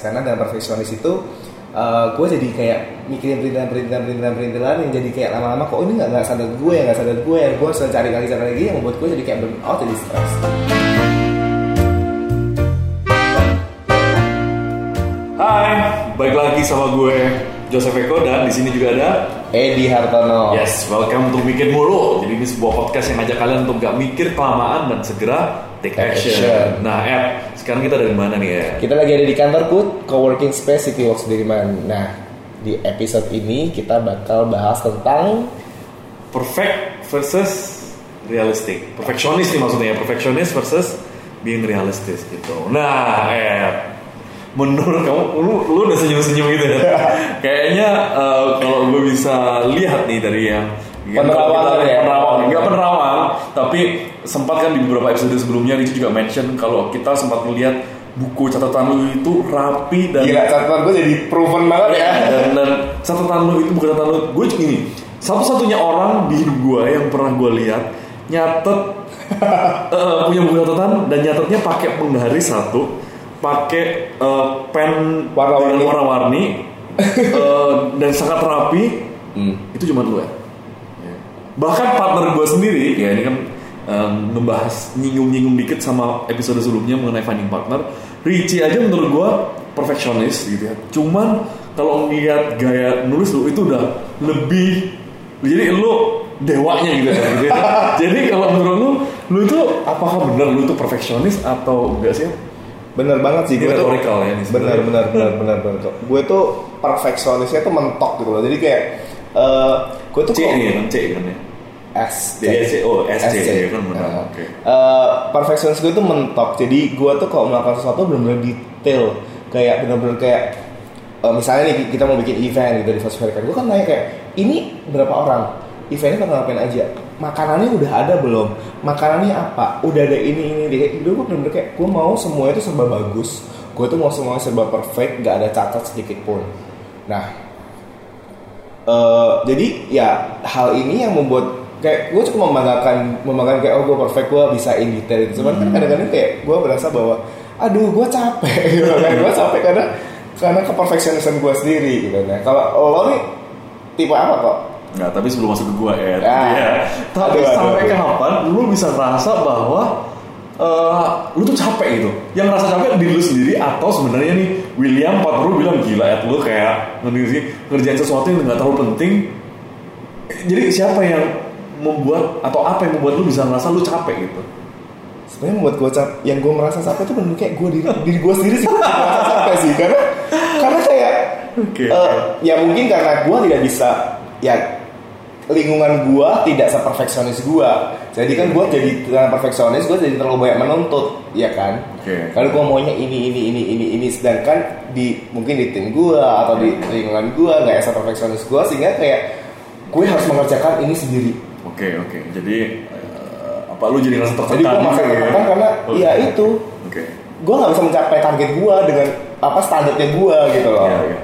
karena dalam perfeksionis itu uh, gue jadi kayak mikirin perintilan perintilan perintilan perintilan yang jadi kayak lama-lama kok ini nggak nggak sadar gue ya nggak sadar gue ya? Gue selalu cari lagi cari lagi yang membuat gue jadi kayak burn out jadi stres. Hai, balik lagi sama gue Joseph Eko dan di sini juga ada Edi Hartono Yes, welcome to Mikir Mulu. Jadi ini sebuah podcast yang ngajak kalian untuk gak mikir kelamaan dan segera take action. action. Nah, Ed, sekarang kita dari mana nih ya? kita lagi ada di kantor Put Coworking Space City Walk Sudirman nah di episode ini kita bakal bahas tentang Perfect versus realistic. Perfeksionis nih maksudnya ya, perfeksionis versus being realistis gitu. Nah, Ed, menurut kamu, lu, lu udah senyum-senyum gitu ya? Kayaknya eh, kalau gue bisa lihat nih dari yang Penerawang ya? penerawang, enggak penerawang, tapi sempat kan di beberapa episode sebelumnya Ricci juga mention kalau kita sempat melihat buku catatan lu itu rapi dan gila catatan gue jadi proven banget ya. Dan, dan catatan lu itu bukan catatan lu. Gue gini satu-satunya orang di hidup gue yang pernah gue lihat nyatet eh, punya buku catatan dan nyatetnya pakai penggaris satu pakai eh, pen Warna-warni. warna-warni eh, dan sangat rapi Hmm. itu cuma lu ya bahkan partner gue sendiri ya ini kan em, ngebahas nyinggung-nyinggung dikit sama episode sebelumnya mengenai finding partner Richie aja menurut gue perfeksionis gitu ya cuman kalau ngeliat gaya nulis lu itu udah lebih jadi lu dewanya gitu ya, gitu ya. jadi kalau menurut lu lu itu apakah benar lu itu perfeksionis atau enggak sih bener banget sih gue tuh ya bener bener bener bener bener. Gue tuh perfeksionisnya tuh mentok gitu loh. Jadi kayak eh gue tuh C ini kan C kan ya? S DSC, oh, SC, ya kan benar, Nah, oke. eh, perfeksionis gue tuh mentok. Jadi gue tuh kalau melakukan sesuatu benar-benar detail. Kayak benar-benar kayak eh, misalnya nih kita mau bikin event gitu di festival gue kan nanya kayak ini berapa orang? Eventnya bakal ngapain aja makanannya udah ada belum? Makanannya apa? Udah ada ini ini ini. Kayak gue bener-bener kayak gue mau semua itu serba bagus. Gue tuh mau semuanya serba perfect gak ada cacat sedikit pun. Nah Eh, jadi ya hal ini yang membuat kayak gue cukup membanggakan membanggakan kayak oh gue perfect gue bisa in detail. Gitu. cuman kan kadang-kadang kayak gue berasa bahwa aduh gue capek. Gitu kan. Gue capek karena karena keperfeksionisan gue sendiri gitu nah kalau lo nih tipe apa kok Nggak, tapi sebelum masuk ke gua ya. Ya. ya. Tapi Aduh, sampai aduh. kapan lu bisa ngerasa bahwa eh, lu tuh capek gitu. Yang ngerasa capek diri lu sendiri atau sebenarnya nih William lu bilang gila ya lu kayak ngerjain sesuatu yang nggak terlalu penting. Jadi siapa yang membuat atau apa yang membuat lu bisa ngerasa lu capek gitu? sebenarnya membuat gue capek yang gue merasa capek itu bener kayak gue diri diri gue sendiri sih merasa capek sih karena karena kayak Oke, eh, oke. ya mungkin karena gue tidak bisa ya lingkungan gue tidak seperfeksionis gue jadi kan gue jadi dengan perfeksionis gue jadi terlalu banyak menuntut ya kan Oke. kalau gue maunya ini ini ini ini ini sedangkan di mungkin di tim gue atau di lingkungan gue nggak seperfeksionis gue sehingga kayak gue harus mengerjakan ini sendiri Oke oke. Jadi eh, apa lu jadi ngerasa tertekan? jadi merasa gitu ya? tertekan karena Oh, ya itu Oke. gue nggak bisa mencapai target gue dengan apa standarnya gue gitu loh. Iya, iya.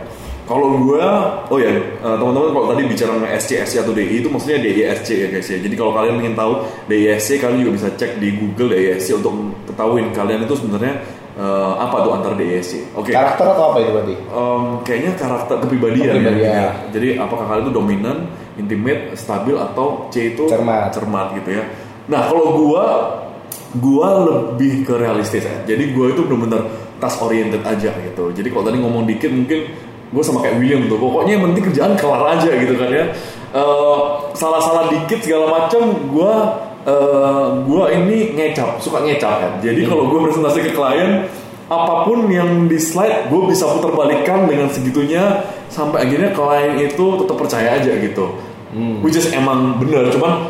Kalau gue, oh ya, eh, teman-teman kalau tadi bicara mengenai SC, SC atau DI itu maksudnya DISC ya guys ya. Jadi kalau kalian ingin tahu DISC, kalian juga bisa cek di Google DISC untuk ketahuin kalian itu sebenarnya eh, apa tuh antar DISC. Oke. Karakter atau apa itu berarti? Em, kayaknya karakter kepribadian, Kepribadian. ya. Jadi apakah kalian itu dominan, intimate, stabil atau C itu Cermat. cermat gitu ya. Nah kalau gua gua lebih ke realistis ya. Jadi gua itu benar-benar task oriented aja gitu. Jadi kalau tadi ngomong dikit mungkin gue sama kayak William tuh. Pokoknya yang penting kerjaan kelar aja gitu kan ya. Eh, salah-salah dikit segala macam gua eh, gua ini ngecap, suka ngecap kan. Jadi kalau gue presentasi ke klien apa pun yang di slide gue bisa putar balikan dengan segitunya sampai akhirnya klien itu tetap percaya aja gitu which is emang bener cuman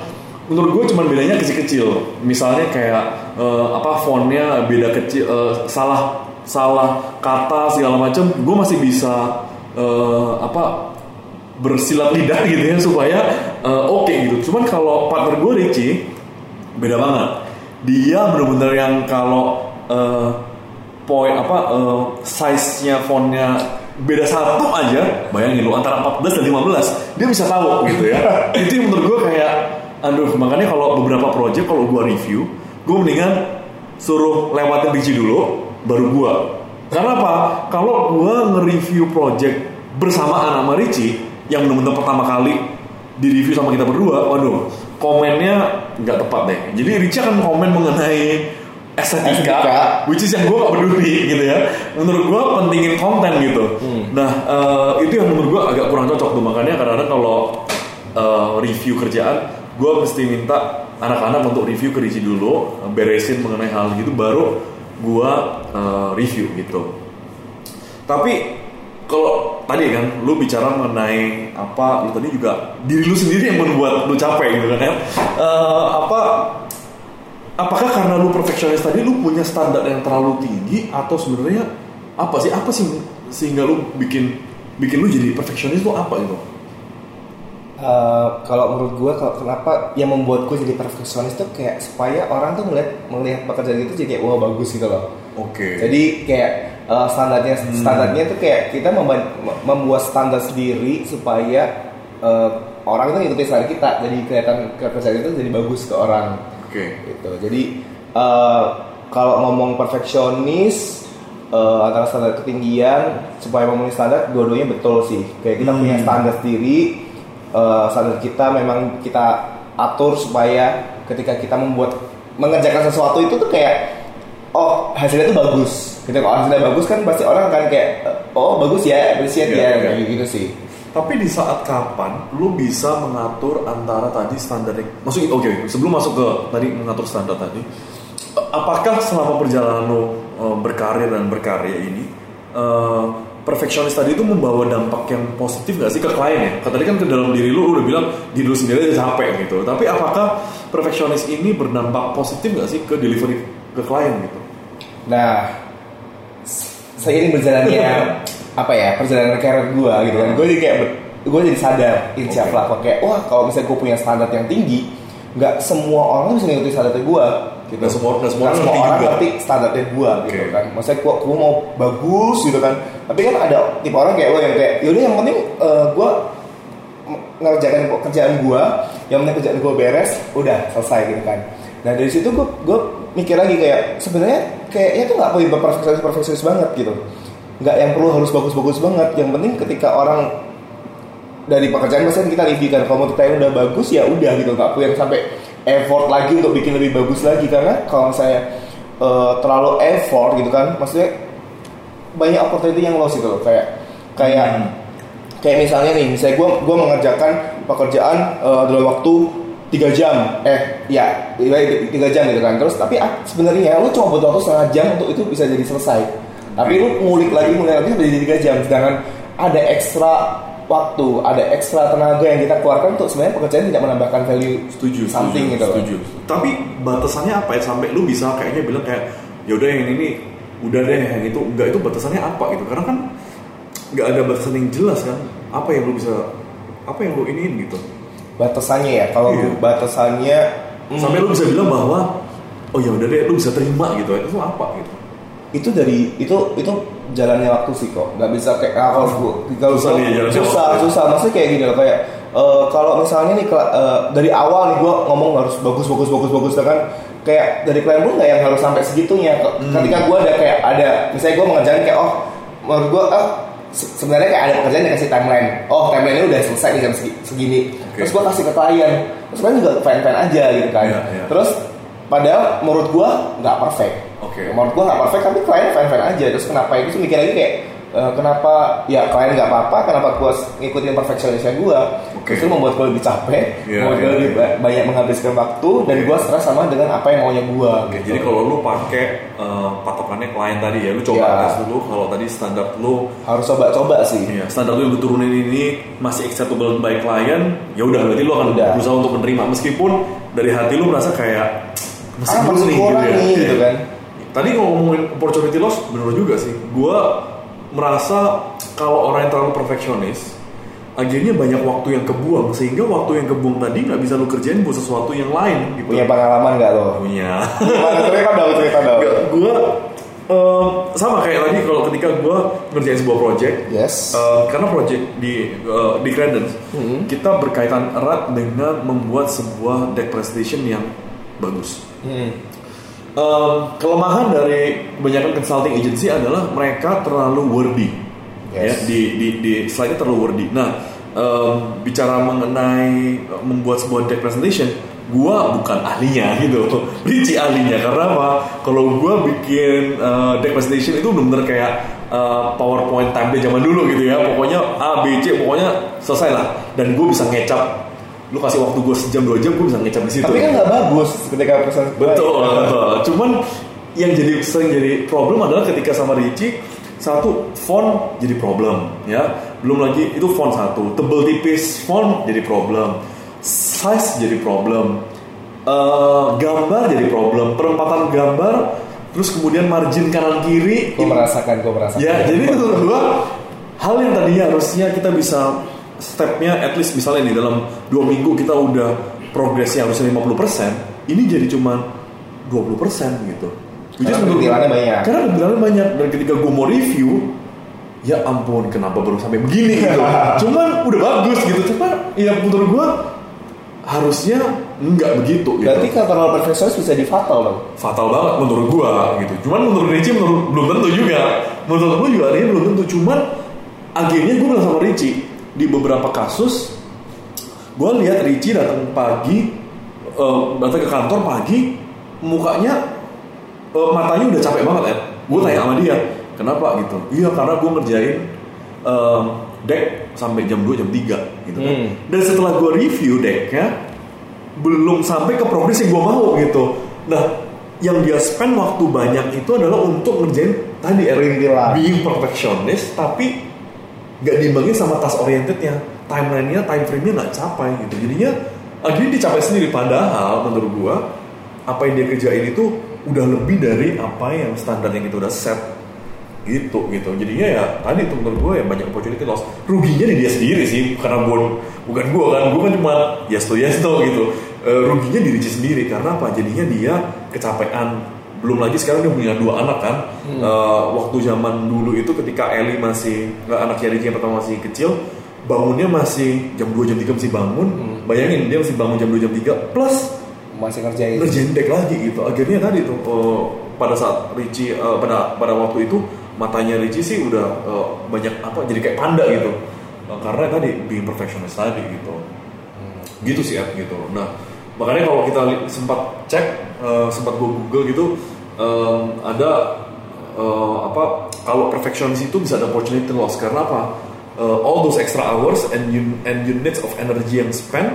menurut gue cuman bedanya kecil-kecil misalnya kayak eh, apa fontnya beda kecil eh, salah salah kata segala macam gue masih bisa eh, apa bersilat lidah gitu ya supaya eh, oke gitu. Cuman kalau partner gue Richie beda banget. Dia bener-bener yang kalau eh, poin apa eh, size-nya fontnya beda satu aja bayangin lu antara 14 dan 15 dia bisa tahu gitu ya. Itu yang menurut gue kayak aduh makanya kalau beberapa project kalau gue review gue mendingan suruh lewatin biji dulu baru gue Karena apa? Kalau gue nge-review project bersamaan sama Richie yang benar-benar pertama kali di review sama kita berdua, waduh, komennya nggak tepat deh. Jadi Richie akan komen mengenai estetika, Estetika. which is yang gue gak peduli gitu ya. Menurut gue pentingin konten gitu. Nah eh, itu yang menurut gue agak kurang cocok tuh makanya kadang-kadang kalau eh, review kerjaan, gue mesti minta anak-anak untuk review ke Richie dulu, beresin mengenai hal gitu, baru gue eh, review gitu. Tapi kalau tadi kan lu bicara mengenai apa lu tadi juga diri lu sendiri yang membuat lu capek gitu kan ya. Eh, apa apakah karena lu perfeksionis tadi lu punya standar yang terlalu tinggi atau sebenarnya apa sih apa sih sehingga lu bikin bikin lu jadi perfeksionis tuh apa gitu? Eh, kalau menurut gue kalau kenapa yang membuat gue jadi perfeksionis tuh kayak supaya orang tuh melihat melihat pekerjaan itu jadi kayak wah bagus gitu loh. Oke. Jadi kayak eh, standarnya Hmm. standarnya tuh kayak kita membuat standar sendiri supaya eh, orang itu ngikutin standar kita. Jadi kelihatan pekerjaan itu jadi bagus ke orang. Oke. Gitu. Jadi eh, kalau ngomong perfeksionis eh, antara standar ketinggian supaya memenuhi standar dua-duanya betul sih. Kayak kita Hmm. punya standar sendiri. Eh, standar kita memang kita atur supaya ketika kita membuat mengerjakan sesuatu itu tuh kayak oh hasilnya tuh bagus. Ketika kalau hasilnya bagus kan pasti orang akan kayak oh bagus ya, appreciate ya, iya. kayak gitu sih. Tapi di saat kapan lu bisa mengatur antara tadi standar maksudnya oke sebelum masuk ke tadi mengatur standar tadi apakah selama perjalanan lu eh, berkarir dan berkarya ini eh, perfeksionis tadi itu membawa dampak yang positif gak sih ke klien ya? Kan Tadi kan ke dalam diri lu, lu udah bilang diri lu sendiri aja capek gitu. Tapi apakah perfeksionis ini berdampak positif gak sih ke delivery ke klien gitu? Nah, s- seiring berjalannya apa ya perjalanan karir gue gitu kan, gue jadi kayak gue jadi sadar insya Oke. Allah kok kayak wah kalau misalnya gue punya standar yang tinggi, nggak semua orang bisa ngikutin standarnya gue. Gitu. Nggak semua- nggak semua orang juga. ngerti standarnya gue gitu Oke. kan. Maksudnya gue, gue mau bagus gitu kan, tapi kan ada tipe orang kayak lo yang kayak yaudah yang penting gue ngerjakan pekerjaan gue, yang penting kerjaan gue beres, udah selesai gitu kan. Nah dari situ gue gue mikir lagi kayak sebenarnya kayaknya tuh nggak perlu perfeksionis perfeksionis banget gitu, nggak yang perlu harus bagus-bagus banget. Yang penting ketika orang dari pekerjaan pasti kita review kan kalau kita yang udah bagus ya udah gitu nggak perlu yang sampai effort lagi untuk bikin lebih bagus lagi karena kalau saya eh, terlalu effort gitu kan maksudnya banyak opportunity yang lost gitu loh. Kayak kayak Hmm. kayak misalnya nih misalnya gue gue mengerjakan pekerjaan eh, dalam waktu tiga jam. Eh ya tiga jam gitu kan. Terus tapi ah, sebenarnya lu cuma butuh waktu setengah jam untuk itu bisa jadi selesai. Tapi lu ngulik lagi ngulik lagi jadi tiga jam. Sedangkan ada ekstra waktu ada ekstra tenaga yang kita keluarkan untuk sebenarnya pekerjaan tidak menambahkan value. Setuju something setuju, gitu setuju. Tapi batasannya apa ya? Sampai lu bisa kayaknya bilang kayak yaudah yang ini udah deh yang itu. Enggak itu batasannya apa gitu? Karena kan nggak ada batasan yang jelas kan. Apa yang lu bisa apa yang lu iniin gitu? Batasannya ya kalau Iya. batasannya hmm, sampai lu bisa bilang bahwa oh ya udah deh lu bisa terima gitu. Itu apa gitu itu dari itu itu jalannya waktu sih kok. Nggak bisa kayak ah, kalau gua kalau Susah jalannya susah susah. Maksudnya kayak gini loh kayak eh, kalau misalnya nih eh, dari awal nih gue ngomong harus bagus bagus bagus bagus kan? Kayak dari klien pun nggak yang harus sampai segitunya. Hmm. ketika gue ada kayak ada misalnya gue mengerjakan kayak oh menurut gue ah se- sebenarnya kayak ada pekerjaan yang kasih timeline. Oh timeline udah selesai nih jam segi- segini. Oke. terus gue kasih ke klien. Terus klien juga fan fan aja gitu kan. Iya, iya. terus padahal menurut gue nggak perfect Oke. menurut gue nggak perfect tapi klien fan fan aja terus kenapa itu sih mikir lagi kayak eh, kenapa ya klien nggak apa-apa kenapa gue ngikutin perfeksionisnya gue Oke. itu membuat gue lebih capek Iya, membuat gue iya, lebih ba- banyak menghabiskan waktu dan Oke. gue stres sama dengan apa yang maunya gue Oke, jadi kalau lu pakai eh, patokannya klien tadi ya, lu coba Ya. tes dulu kalau tadi standar lu harus coba-coba sih Iya, standar lu yang lu turunin ini masih acceptable by klien, ya udah berarti lu akan Udah. berusaha untuk menerima meskipun dari hati lu merasa kayak masih Ah, kurang nih gitu ya. nih, gitu Iya. kan. Tadi kalau ngomongin opportunity loss bener juga sih. Gua merasa kalau orang yang terlalu perfeksionis akhirnya banyak waktu yang kebuang sehingga waktu yang kebuang tadi nggak bisa lu kerjain buat sesuatu yang lain gitu. punya pengalaman nggak lo Punya. Cerita dong cerita dong gua em, sama kayak tadi kalau ketika gua ngerjain sebuah project yes Uh, karena project di uh, di Credence Hmm. kita berkaitan erat dengan membuat sebuah deck presentation yang bagus. Hmm. Em, kelemahan dari kebanyakan consulting agency adalah mereka terlalu wordy. Ya, Yes. di di di slide-nya terlalu wordy. Nah, em, bicara mengenai membuat sebuah deck presentation, gua bukan ahlinya gitu. Richie ahlinya karena apa? Kalau gua bikin eh, deck presentation itu benar-benar kayak eh, PowerPoint template zaman dulu gitu ya. Pokoknya A, B, C, pokoknya selesai lah. Dan gue bisa ngecap. Lu kasih waktu gue sejam dua jam, gue bisa ngecap di situ. Tapi kan nggak bagus ketika pesan Betul, betul. Cuman yang jadi sering jadi problem adalah ketika sama Richie satu font jadi problem ya belum lagi itu font satu tebel tipis font jadi problem size jadi problem eh, gambar jadi problem perempatan gambar terus kemudian margin kanan kiri Gue merasakan, gue merasakan. Ya, jadi menurut gua hal yang tadinya harusnya kita bisa stepnya at least misalnya nih dalam dua minggu kita udah progresnya harusnya 50% ini jadi cuma 20% gitu. Which Karena perintilannya banyak. Karena perintilannya banyak dan ketika gua mau review ya ampun kenapa baru sampai begini gitu. Cuman udah bagus gitu. Cuman ya menurut gua harusnya nggak begitu gitu Berarti kalau terlalu perfeksionis bisa di fatal dong. fatal banget menurut gua gitu. Cuman menurut Richie menurut belum tentu juga. Menurut gua juga akhirnya belum tentu. Cuman akhirnya gua bilang sama Richie di beberapa kasus gua lihat Richie datang pagi eh, datang ke kantor pagi mukanya eh, matanya udah capek banget ya. Gua tanya sama dia, "Kenapa?" gitu. Iya, karena gua ngerjain eh, deck sampai jam 2 jam 3 gitu kan. Hmm. Dan setelah gua review decknya belum sampai ke progres yang gue mau gitu. Nah, yang dia spend waktu banyak itu adalah untuk ngerjain tadi Perintilan. being perfectionist, tapi nggak diimbangin sama task orientednya, timelinenya, time frame-nya nggak capai gitu. Jadinya akhirnya dicapai sendiri. Padahal menurut gua apa yang dia kerjain itu udah lebih dari apa yang standar yang kita udah set gitu gitu. Jadinya ya tadi tuh menurut gue ya banyak opportunity loss. Ruginya di dia sendiri sih karena gue bukan gue kan gue kan cuma yes to yes to gitu. Eh, ruginya diri dia sendiri. Karena apa? Jadinya dia kecapean. Belum lagi sekarang dia punya dua anak kan. Eh, waktu zaman dulu itu ketika Ellie masih nggak anaknya Ricky yang pertama masih kecil bangunnya masih jam 2 jam 3 masih bangun. Bayangin dia masih bangun jam 2 jam 3 plus Masih ngerjain. ngerjain deck lagi gitu. Akhirnya tadi tuh eh, pada saat Richie eh, pada pada waktu itu matanya Richie sih udah eh, banyak apa jadi kayak panda gitu. Eh, karena tadi being perfectionist tadi gitu. Gitu sih ya gitu. Nah makanya kalau kita sempat cek eh, sempat gue google gitu em, ada eh, apa kalau perfectionist itu bisa ada opportunity loss. Karena apa Eh, all those extra hours and un- and units of energy yang spend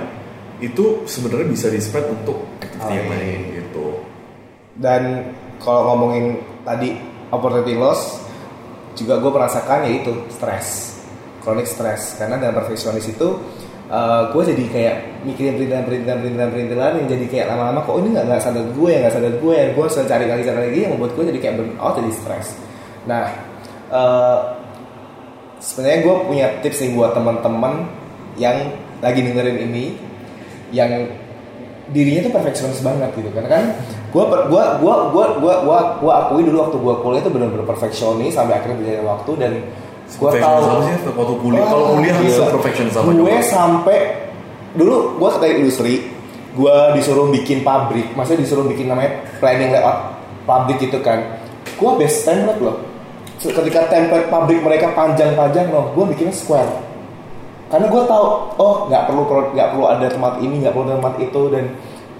itu sebenarnya bisa di spend untuk activity yang Oh, iya. lain gitu Dan kalau ngomongin tadi opportunity loss, juga gue merasakan yaitu stres, chronic stress. Karena dalam perfeksionis itu, gue jadi kayak mikirin perintilan perintilan perintilan perintilan yang jadi kayak lama-lama kok ini nggak nggak sadar gue ya nggak sadar gue ya gue harus cari lagi cari lagi yang membuat gue jadi kayak burn out jadi stres. Nah, eh, sebenarnya gue punya tips nih buat teman-teman yang lagi dengerin ini yang dirinya tuh perfeksionis banget gitu. Kan kan gue gua gua gua gua gua gua akui dulu waktu gue kuliah itu benar-benar perfeksionis sampai akhirnya berjalan waktu dan gue tahu sih waktu kuliah? Kalau kuliah bisa perfectionist sama gue sampai dulu gue dari industri gue disuruh bikin pabrik maksudnya disuruh bikin namanya planning layout pabrik gitu kan. Gue best template loh ketika template pabrik mereka panjang-panjang loh gue bikinnya square. Karena gue tahu oh nggak perlu nggak perlu ada tempat ini nggak perlu ada tempat itu dan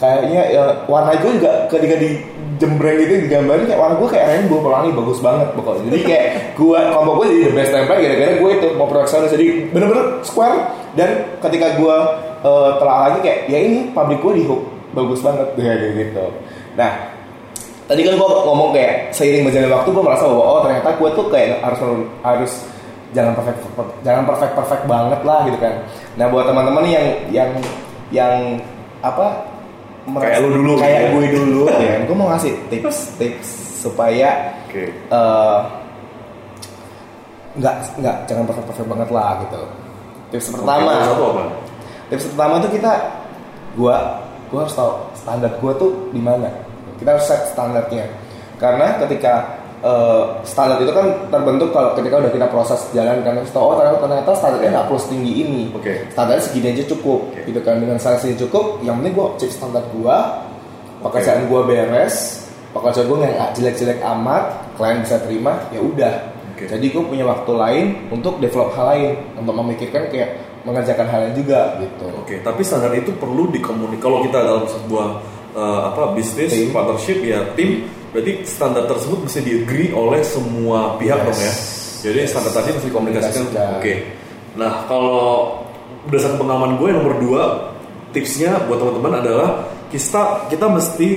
kayaknya ya, warna gue juga ketika di jembreng gitu digambarin kayak warna gue kayak rainbow pelangi bagus banget pokoknya. Jadi kayak gue kelompok gue jadi the best template gara-gara gue itu mau perfeksionis jadi bener-bener square dan ketika gue eh, telah lagi kayak ya ini pabrik gue di hook. Bagus banget. Kayak gitu. Nah tadi kan gue ngomong kayak seiring berjalannya waktu gue merasa bahwa oh ternyata gue tuh kayak harus harus jangan perfect jangan perfect perfect banget lah gitu kan. Nah buat teman-teman yang yang yang apa Kayak lu dulu kayak gitu ya. gue dulu ya gue mau ngasih tips tips supaya oke. eh, nggak nggak jangan perfect perfect banget lah gitu. Tips pertama. apa? Tips pertama tuh kita gua gua harus tahu standar gua tuh di mana kita harus set standarnya karena ketika eh, standar itu kan terbentuk kalau ketika udah kita proses jalan kan oh ternyata, ternyata standarnya nggak perlu setinggi ini Oke. standarnya segini aja cukup Oke. gitu kan dengan standar segini cukup yang penting gua cek standar gua pekerjaan gua beres pekerjaan gue nggak jelek-jelek amat klien bisa terima ya udah Oke. jadi gue punya waktu lain untuk develop hal lain untuk memikirkan kayak mengerjakan hal lain juga gitu Oke, tapi standar itu perlu dikomunik. Kalau kita dalam sebuah eh, apa bisnis partnership ya tim, berarti standar tersebut mesti di agree oleh semua pihak Yes. dong ya. Jadi standar tadi mesti dikomunikasikan. Oke. Nah kalau berdasarkan pengalaman gue yang nomor dua, tipsnya buat teman-teman adalah kita kita mesti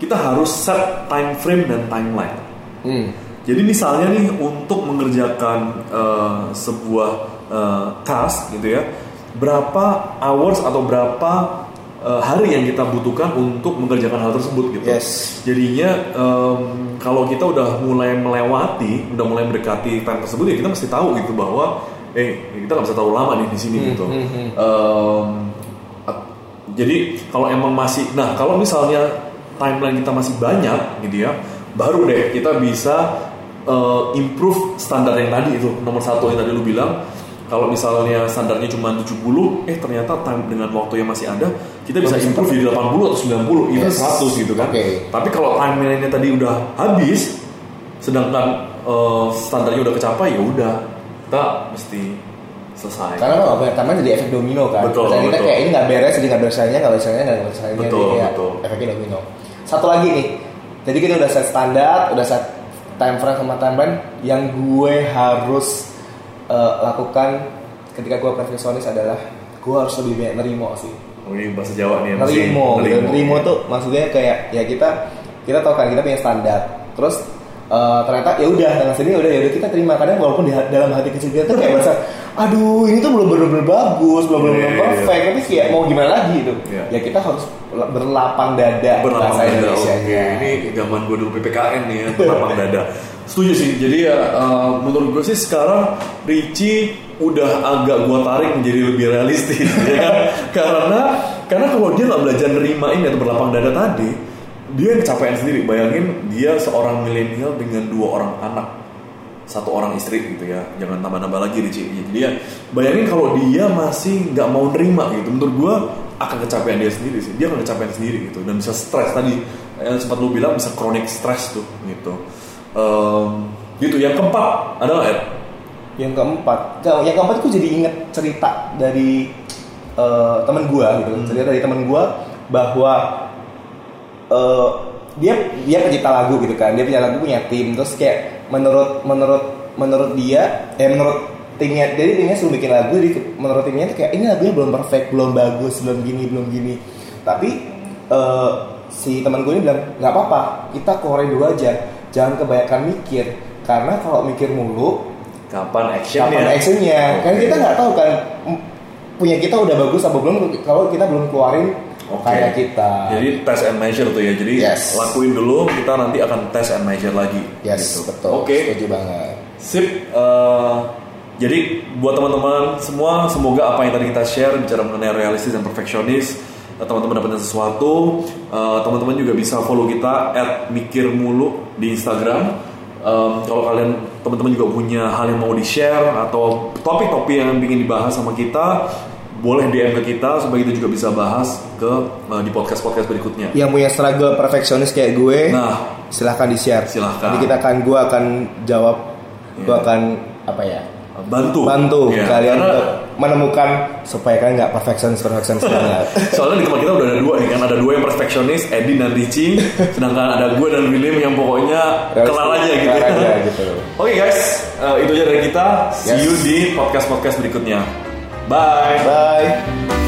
kita harus set time frame dan timeline. hmm. Jadi misalnya nih untuk mengerjakan eh, sebuah eh, task gitu ya, berapa hours atau berapa eh, hari yang kita butuhkan untuk mengerjakan hal tersebut gitu. Yes. Jadinya em, kalau kita udah mulai melewati, udah mulai mendekati time tersebut ya kita mesti tahu gitu bahwa eh kita nggak bisa terlalu lama nih di sini Hmm, gitu. hmm, hmm. At- jadi kalau emang masih, nah kalau misalnya timeline kita masih banyak gitu ya, baru deh kita bisa eh, improve standar yang tadi itu nomor satu yang tadi lu bilang. Kalau misalnya standarnya cuma 70, eh ternyata time dengan waktu yang masih ada, kita bisa improve jadi 80 atau 90, even Yes. 100 gitu kan. Oke. Tapi kalau timeline-nya tadi udah habis, sedangkan eh, standarnya udah kecapai, ya udah kita mesti selesai. karena kalau banyak taman jadi efek domino kan Betul, Misalnya kita betul. kayak ini nggak beres jadi nggak beresnya nggak beresnya nggak beresnya Betul, jadi kayak betul. efeknya domino satu lagi nih jadi kita udah set standar udah set time frame sama timeline yang gue harus eh, lakukan ketika gue perfeksionis adalah gue harus lebih banyak nerimo sih Oh, ini bahasa Jawa nih. nerimo gitu. nerimo tuh maksudnya kayak ya kita kita tahu kan kita punya standar terus eh, ternyata ya udah dengan sini udah ya udah kita terima kadang walaupun di dalam hati kecil kita tuh kayak merasa aduh ini tuh belum benar-benar bagus belum benar-benar Iya, iya, perfect tapi kayak mau gimana lagi gitu Iya. ya kita harus berlapang dada berlapang dada. Indonesia Oke, ini zaman gue dulu PPKN nih ya, berlapang dada. Setuju sih. Jadi ya eh, menurut gue sih sekarang Richie udah agak gua tarik menjadi lebih realistis ya kan? Karena karena kalau dia nggak belajar nerimain atau berlapang dada tadi, dia kecapean sendiri. Bayangin dia seorang milenial dengan dua orang anak satu orang istri gitu ya. Jangan tambah-tambah lagi Richie jadi ya bayangin kalau dia masih nggak mau nerima gitu. Menurut gua akan kecapean dia sendiri sih. Dia akan kecapean sendiri gitu. Dan bisa stres tadi yang sempat lu bilang bisa chronic stress tuh gitu. Em, gitu. Yang keempat ada nggak yang keempat. Yang keempat gue jadi inget cerita dari eh, teman gue gitu. Hmm. cerita dari teman gue bahwa eh, dia dia pencipta lagu gitu kan. Dia punya lagu punya tim. Terus kayak menurut menurut menurut dia eh menurut timnya jadi timnya suruh bikin lagu. Jadi menurut timnya tuh kayak ini lagunya belum perfect belum bagus belum gini belum gini. Tapi eh, si teman gue ini bilang nggak apa-apa kita keluarin dulu aja. Jangan kebanyakan mikir. Karena kalau mikir mulu kapan actionnya? kapan actionnya? Kan Oke. kita nggak tahu kan punya kita udah bagus apa belum. Kalau kita belum keluarin Oke. karya kita Jadi test and measure tuh ya. Jadi Yes. lakuin dulu, kita nanti akan test and measure lagi. yes gitu. betul Oke. setuju banget Sip. eh, jadi buat teman-teman semua, semoga apa yang tadi kita share bicara mengenai realistis dan perfeksionis, eh, teman-teman dapatkan sesuatu. Eh, teman-teman juga bisa follow kita at mikir mulu di Instagram. Em, kalau kalian teman-teman juga punya hal yang mau di share atau topik-topik yang ingin dibahas sama kita, boleh DM ke kita supaya kita juga bisa bahas ke eh, di podcast-podcast berikutnya. yang punya struggle perfeksionis kayak gue Nah, silahkan di share Silahkan. nanti kita akan gue akan jawab gue Iya. akan apa ya? Bantu. Bantu Iya, kalian karena- untuk menemukan supaya kalian nggak perfeksionis perfeksionis banget. Soalnya di tempat kita udah ada dua nih kan? Ada dua yang perfeksionis, Edin dan Richie Sedangkan ada gue dan William yang pokoknya kelar aja gitu Kelar ya aja gitu. Oke guys, eh, itu aja dari kita. See Yes. you di podcast-podcast berikutnya Bye. Bye